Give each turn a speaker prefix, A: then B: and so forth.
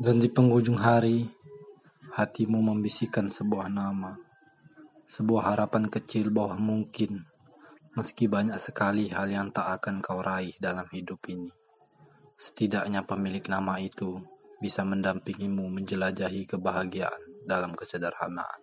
A: Dan di penghujung hari, hatimu membisikkan sebuah nama, sebuah harapan kecil bahwa mungkin, meski banyak sekali hal yang tak akan kau raih dalam hidup ini, setidaknya pemilik nama itu bisa mendampingimu menjelajahi kebahagiaan dalam kesederhanaan.